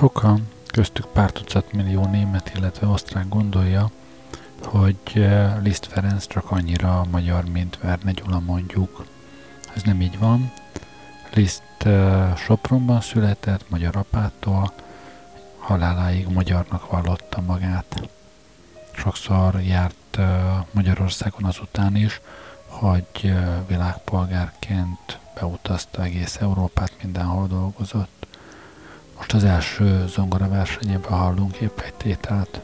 Sokan, köztük pár tucat millió német, illetve osztrák gondolja, hogy eh, Liszt Ferenc csak annyira magyar, mint Verne Gyula mondjuk. Ez nem így van. Liszt uh, Sopronban született, magyar apától, haláláig magyarnak vallotta magát. Sokszor járt uh, Magyarországon azután is, hogy világpolgárként beutazta egész Európát, mindenhol dolgozott. Most az első zongora versenyében hallunk épp egy tételt.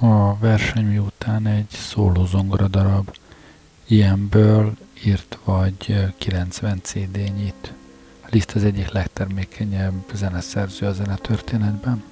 A verseny miután egy szóló zongora darab. Ilyenből írt vagy 90 CD-nyit. Liszt az egyik legtermékenyebb zeneszerző a zenetörténetben.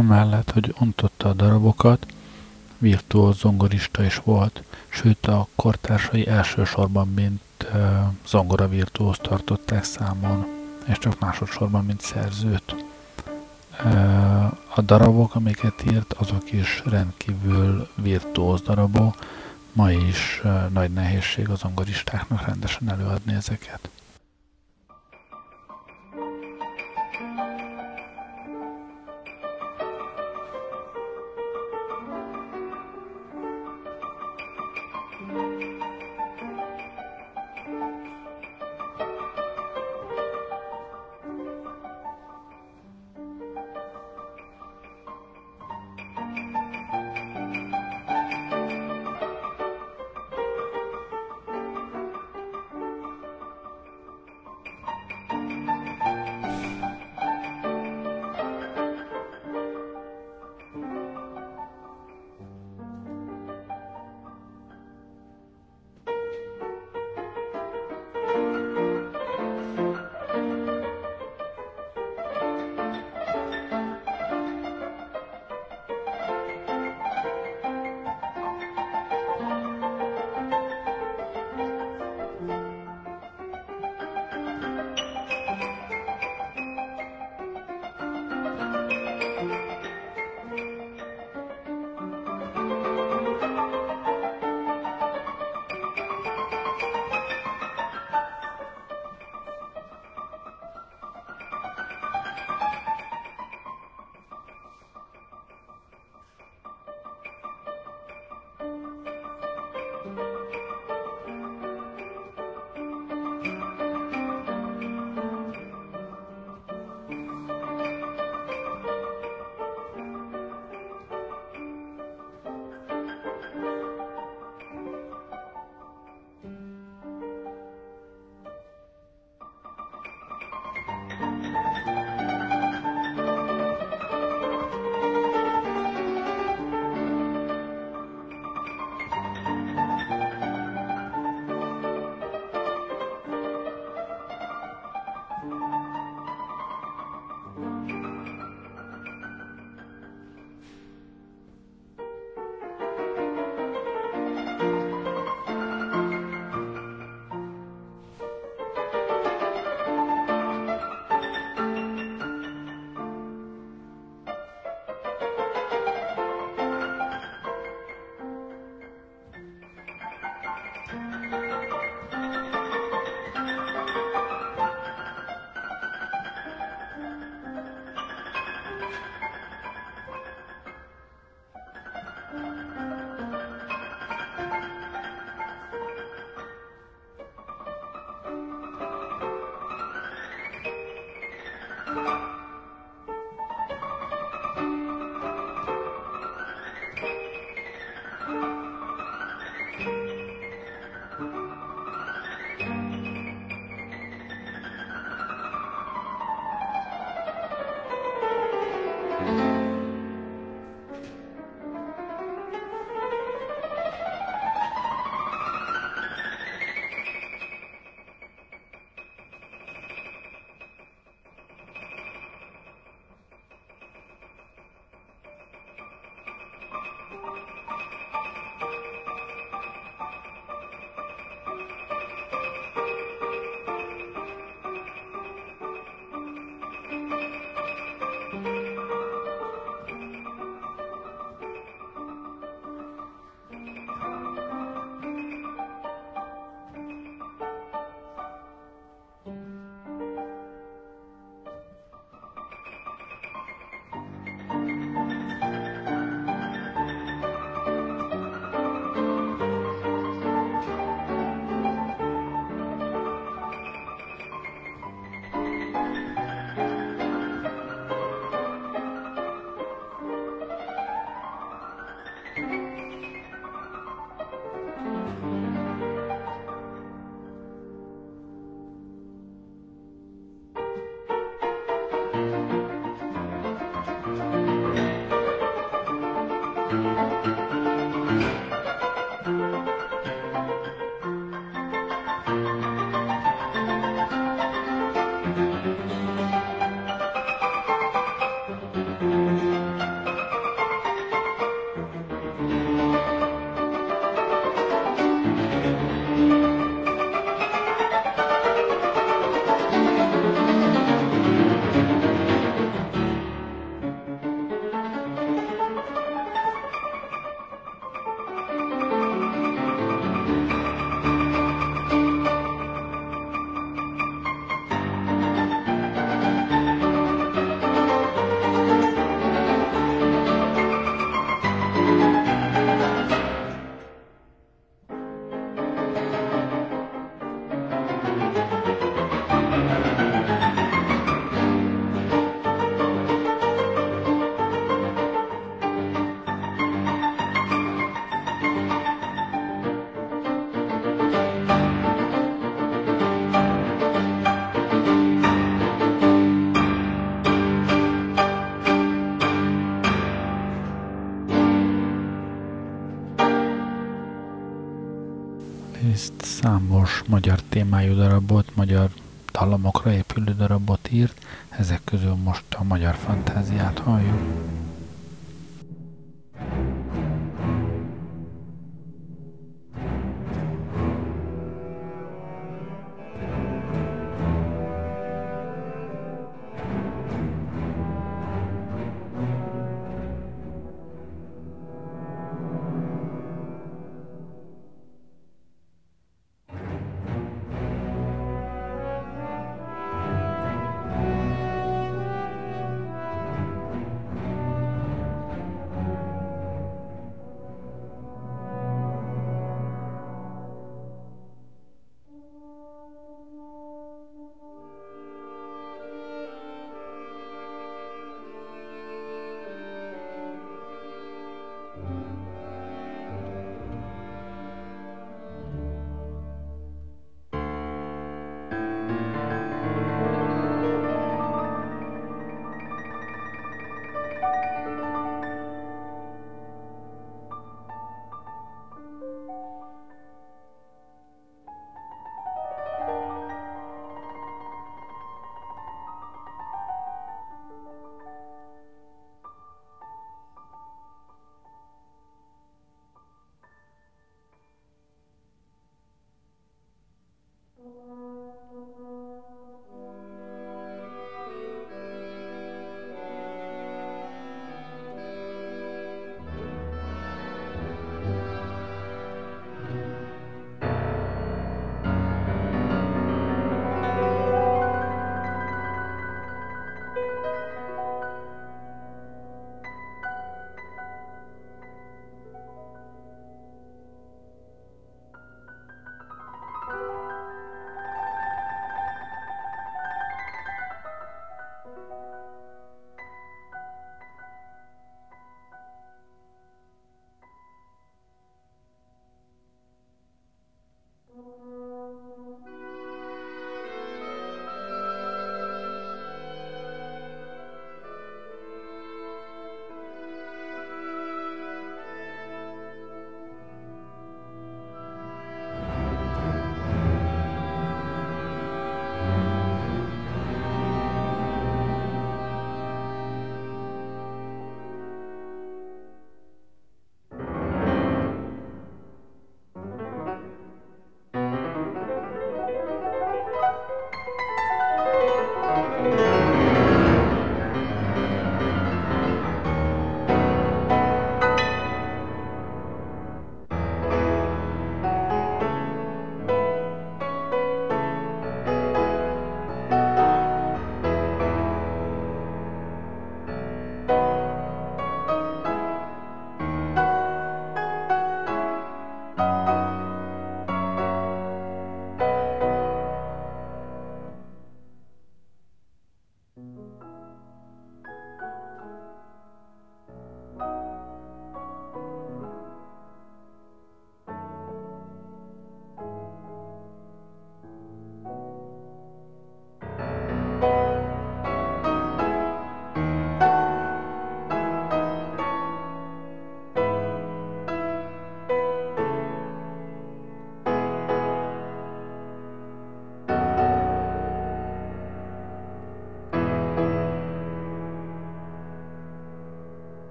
Amellett, hogy ontotta a darabokat, virtuóz zongorista is volt, sőt a kortársai elsősorban mint zongora virtuóz tartották számon, és csak másodszorban mint szerzőt. Uh, a darabok, amiket írt, azok is rendkívül virtuóz darabok, ma is uh, nagy nehézség az zongoristáknak rendesen előadni ezeket. Ezt számos magyar témájú darabot, magyar dallamokra épülő darabot írt, ezek közül most a magyar fantáziát halljuk.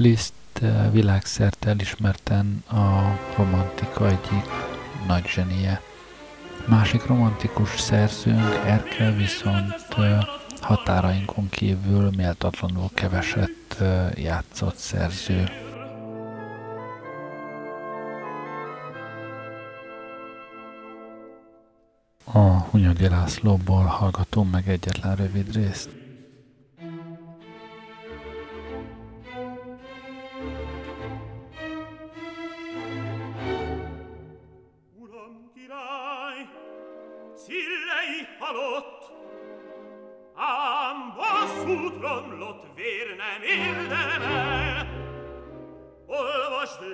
Liszt eh, világszerte elismerten a romantika egyik nagy zsenie. Másik romantikus szerzőnk Erkel viszont eh, határainkon kívül méltatlanul keveset eh, játszott szerző. A Hunyadi Lászlóból hallgatom meg egyetlen rövid részt.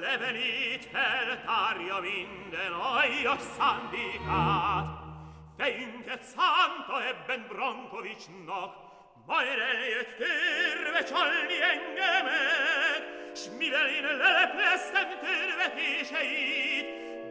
Levenít feltárja minden aljas szándékát. Fejünket szánta ebben Brankovicsnak, majd eljött törve csalni engemet, s mivel én lelepleztem törvetéseit,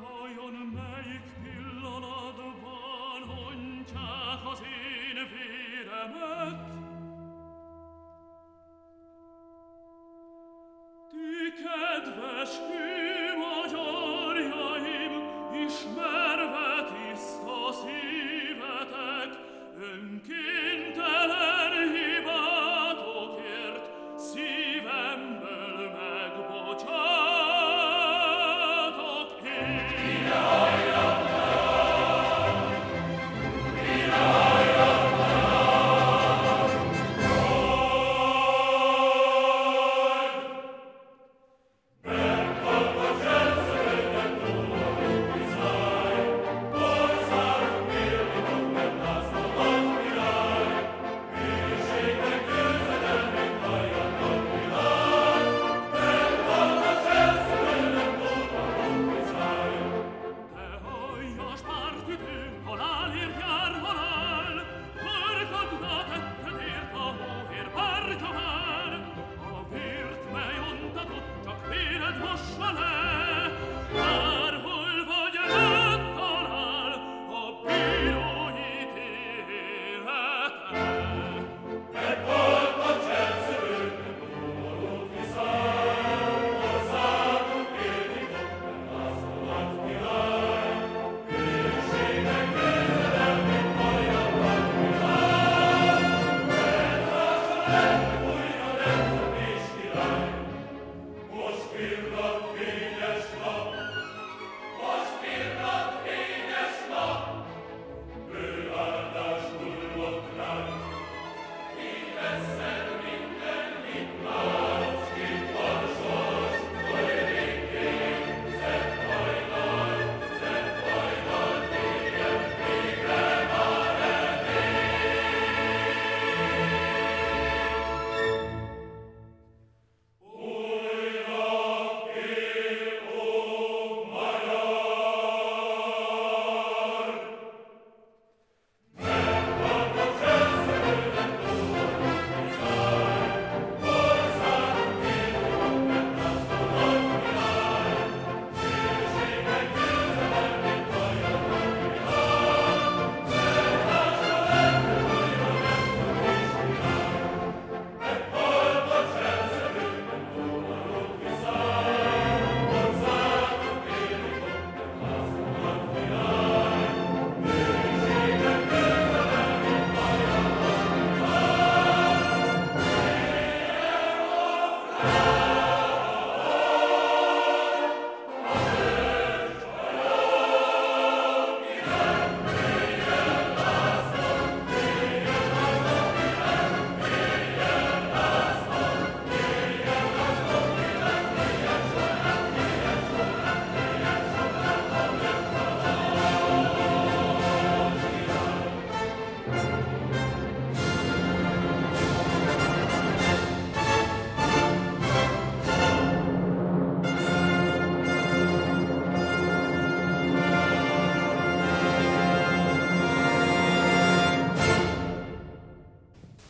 vajon melyik pillanatban hontják az én véremet.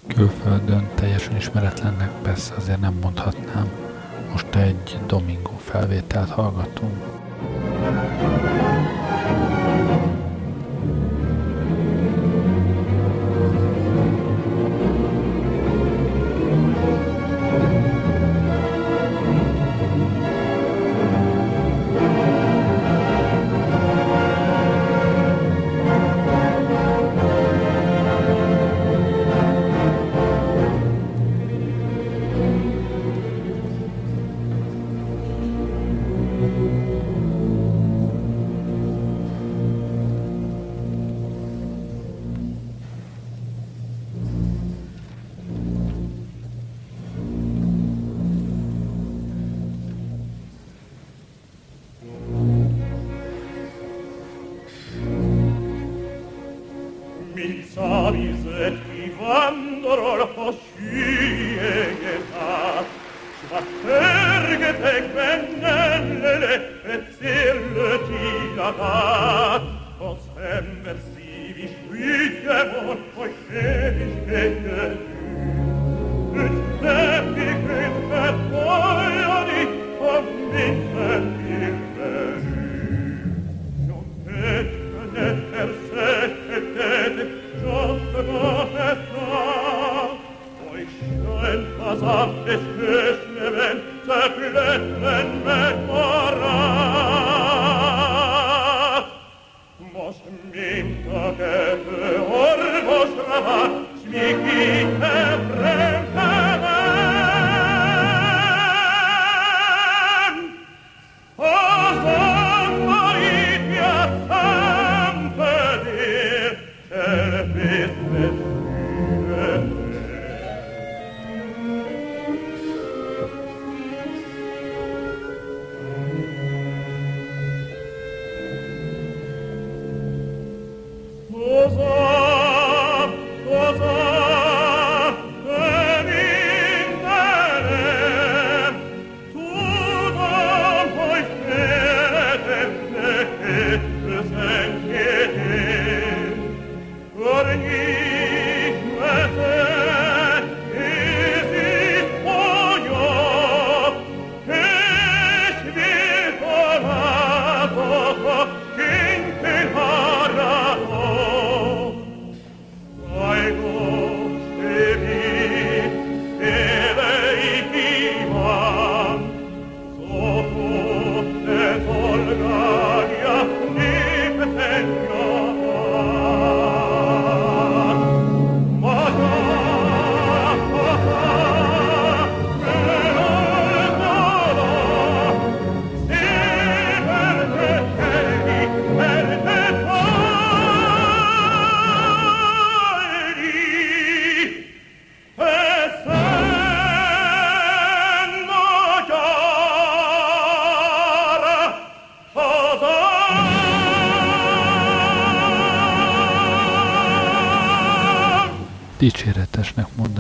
Külföldön teljesen ismeretlennek persze azért nem mondhatnám. Most egy Domingo felvételt hallgatunk.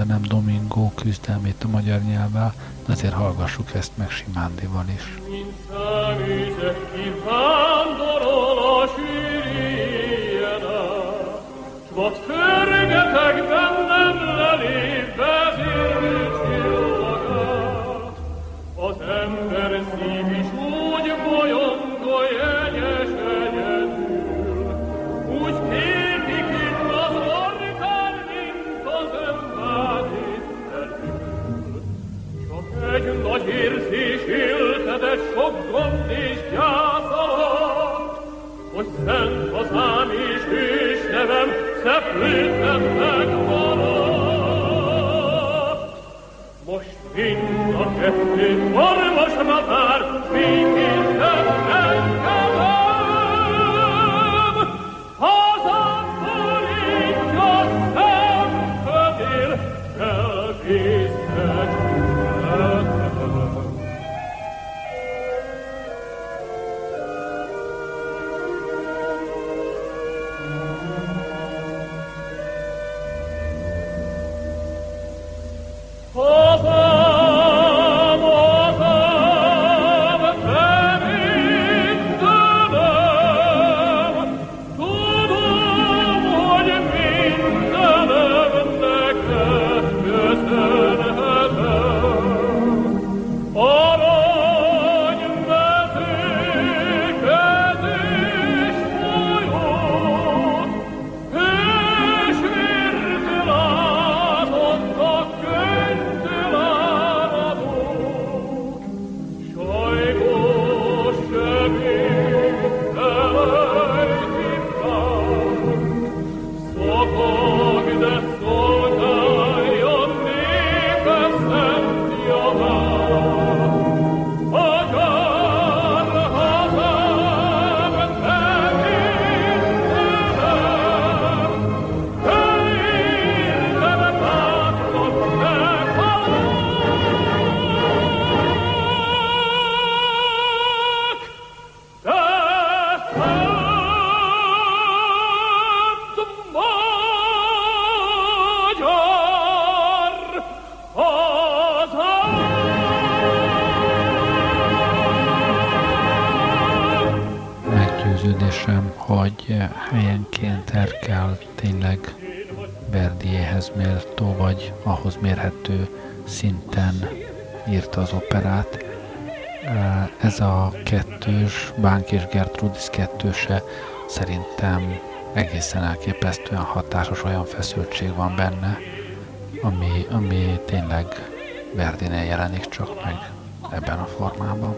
Mondanám Domingo küzdelmét a magyar nyelvvel, de azért hallgassuk ezt meg Simándival is. Vad Spirit. Írta az operát. Ez a kettős, Bánk és Gertrudis kettőse szerintem egészen elképesztően hatásos, olyan feszültség van benne, ami, ami tényleg Verdinél jelenik csak meg ebben a formában.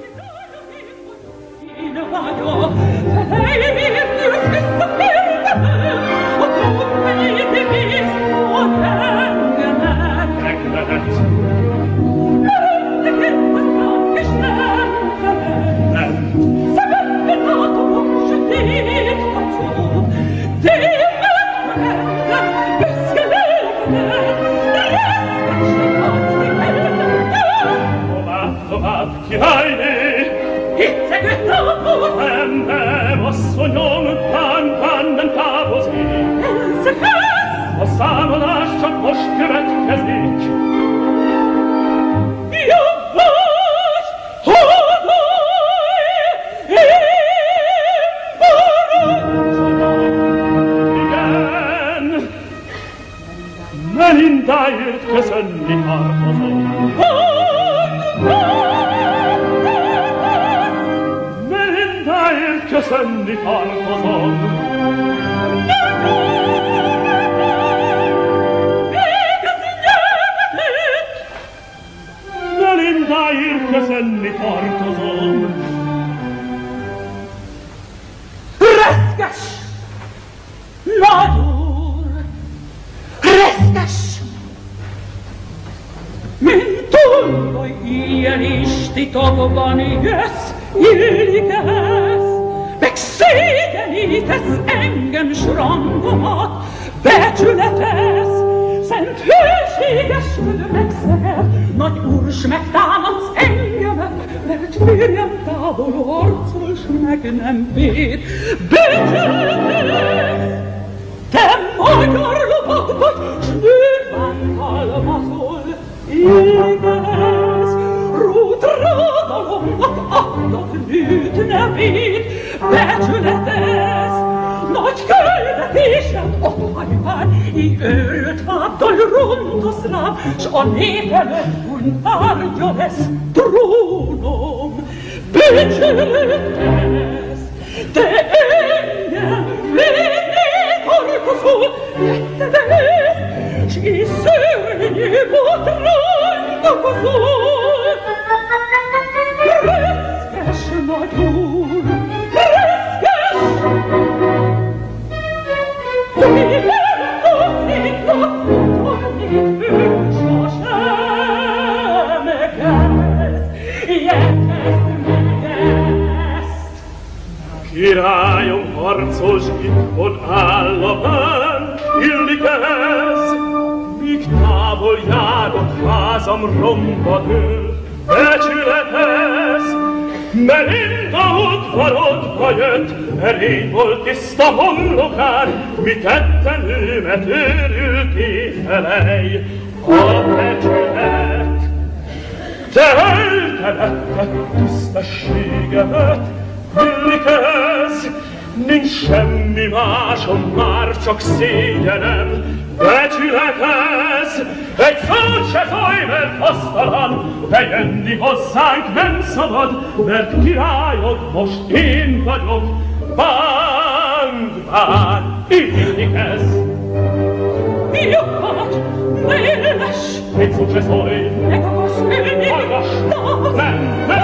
Számolás csak Királyom harcos itthon áll a pán, illik ez, míg távol járok, házam becsületez, Melinda udvarodba jött, erény volt tiszta homlokán, mi tetten őmet őrülté felej, a becsület. Te eltemetted tisztességemet, illik ez, nincs semmi másom, már csak szégyenem, becsület ez. Egy szót se szólj, mert hasztalan, bejönni hozzánk nem szabad, mert királyok most én vagyok, bánk, bánk, illik ez. Jobbát, méles, Egy szót se szólj, akarsz ülni, hallgass, nem, nem,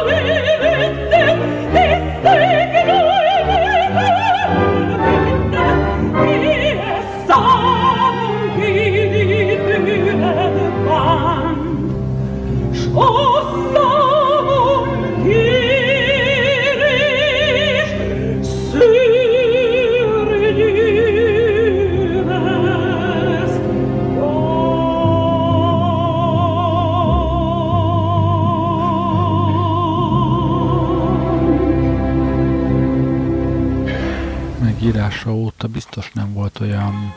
Megírása óta biztos nem volt olyan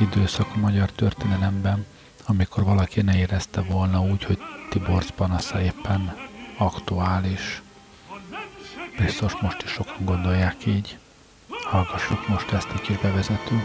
időszak a magyar történelemben, amikor valaki ne érezte volna úgy, hogy Tiborc panasza éppen aktuális. Biztos most is sokan gondolják így. Hallgassuk most ezt egy kis bevezető.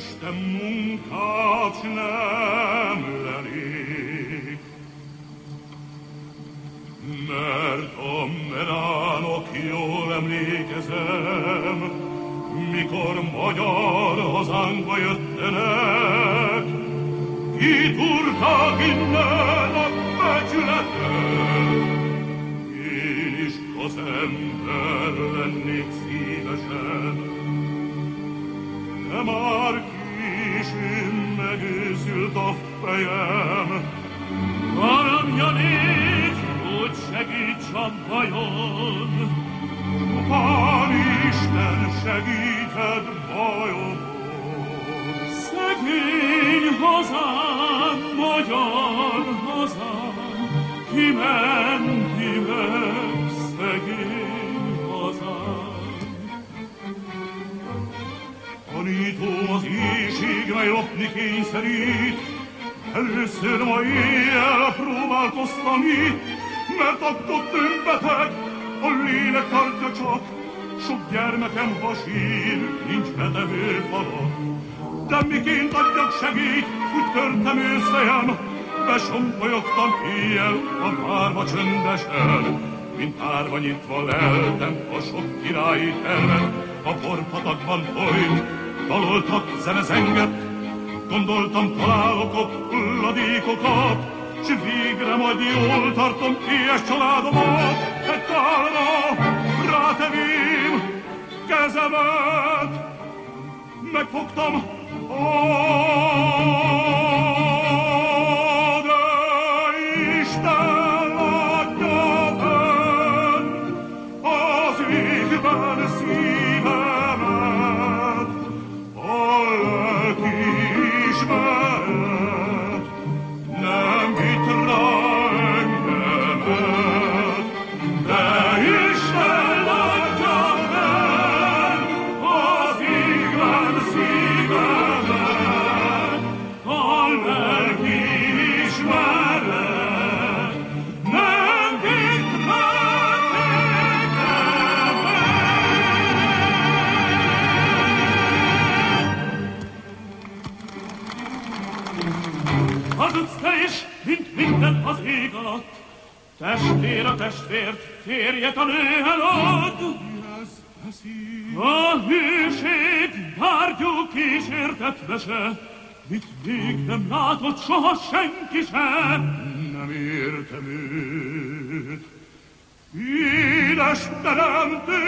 Niște munca cine segíts a bajon. Pán Isten segíted bajomon. Szegény hazám, magyar hazám, kimenti meg szegény hazám. Tanító az éjség, mely lopni kényszerít, Először ma éjjel próbálkoztam itt, mert akkor többeteg, a lélek tartja csak, sok gyermekem hasír, nincs betevő falat. De miként adjak segít, úgy törtem őszfejem, besompolyogtam éjjel a várva csöndesen, mint árva nyitva leltem a sok királyi tervet, a borpatakban folyt, daloltak zenezenget, gondoltam találok ott hulladékokat, s végre majd jól tartom éhes családomat, egy tálra rátevém kezemet, megfogtam, oh, Testvér a testvért, férjet a nő elad. A hűség bárgyú kísértett mese, mit még nem látott soha senki se. Nem értem őt. Édes teremtő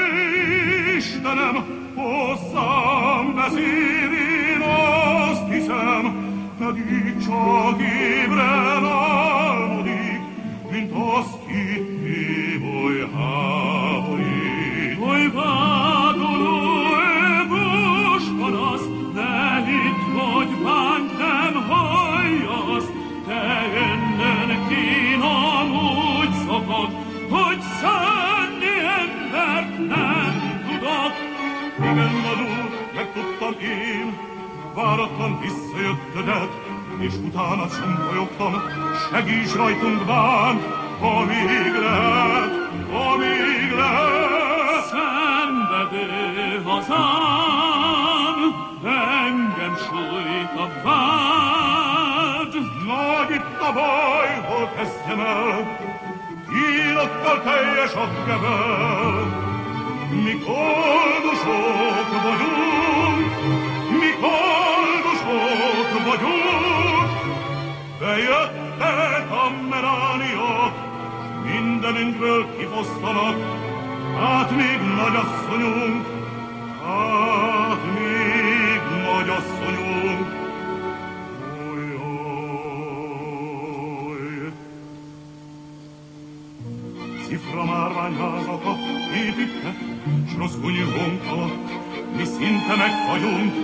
Istenem, hozzám beszél, én azt hiszem, pedig csak ébren álmodik, Igen, vadul, megtudtam én, váratlan visszajöttedet, és utána folyogtam, segíts rajtunk bán, amíg lehet, amíg lehet. Szenvedő hazám, engem sújt a vád. Nagy itt a baj, hol kezdjem el, kínokkal teljes a kebel. Mi koldusok vagyunk, mi koldusok bejöttek a merániok, mindenünkről kifosztanak, hát még nagyasszonyunk, hát még nagyasszonyunk. Oly, oly. Cifra márványházakat épített, s rossz alatt mi szinte meg vagyunk.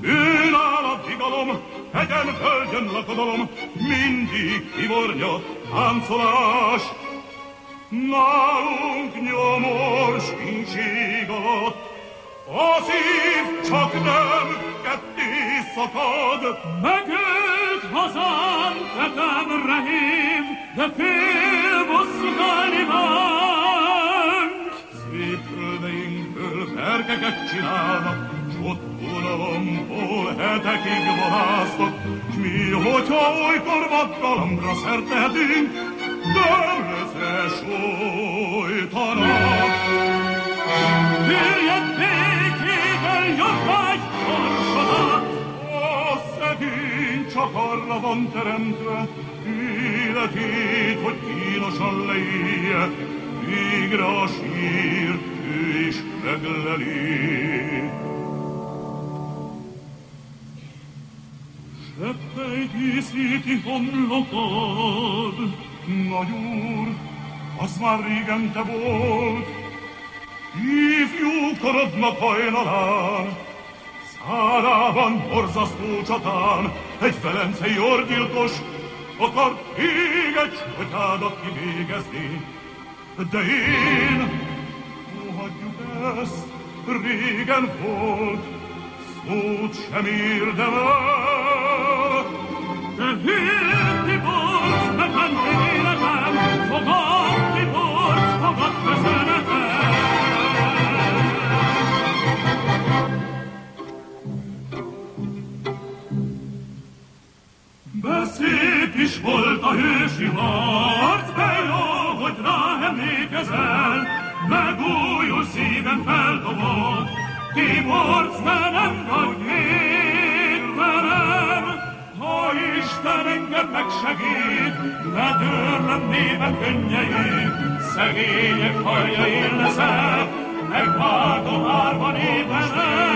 Ő a vigalom, hegyen, földjön lakodalom, mindig kivornya, táncolás, Nálunk nyomor sincs ég alatt, a szív csak nem ketté szakad. Megölt hazám, tetemre hív, de fél bosszúkálni vánt. Szép földeinkből berkeket csinálnak, unalomból hetekig vadásznak, s mi, hogyha olykor vadgalomra szertehetünk, Dörröze sújtanak. Tűrjön békével jobbágy sorsodat! A szegény csak arra van teremtve, életét, hogy kínosan leélje, végre a sír, ő is megleli. Seppej díszíti homlokod, nagy úr, az már régen te volt, ifjú korodnak hajnalán, szárában borzasztó csatán, egy velencei orgyilkos akar még egy csatádat kivégezni. De én, ó, hagyjuk ezt, régen volt, szót sem érdemel. Te könnyeim, szegények hajjain leszek, megváltom árva névenem.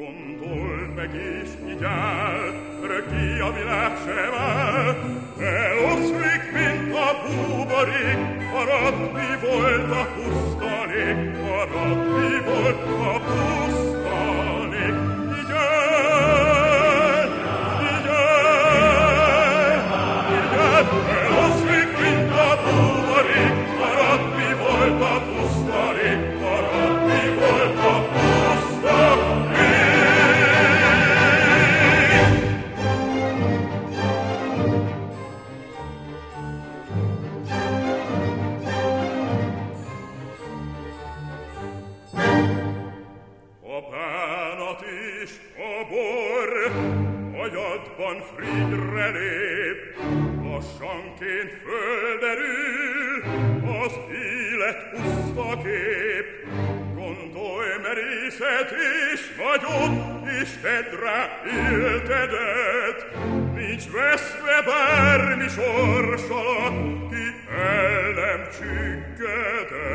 Kun tulmek ich ikää, rökiä vilähsevää. Eluslik minta puuvari, mi volta hustani, mi volta puuvari. Lassanként földerül az élet puszta kép. Gondolj merészet és vagyod, és tedd rá éltedet, nincs veszve bármi sors ki el nem csüggedett.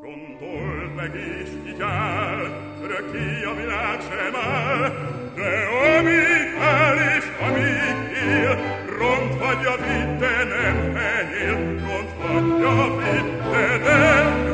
Gondold meg is így áll, örökké a világ sem áll, de amíg áll és amíg él, ront vagy a vitte nem fenyél, ront vagy a vitte, de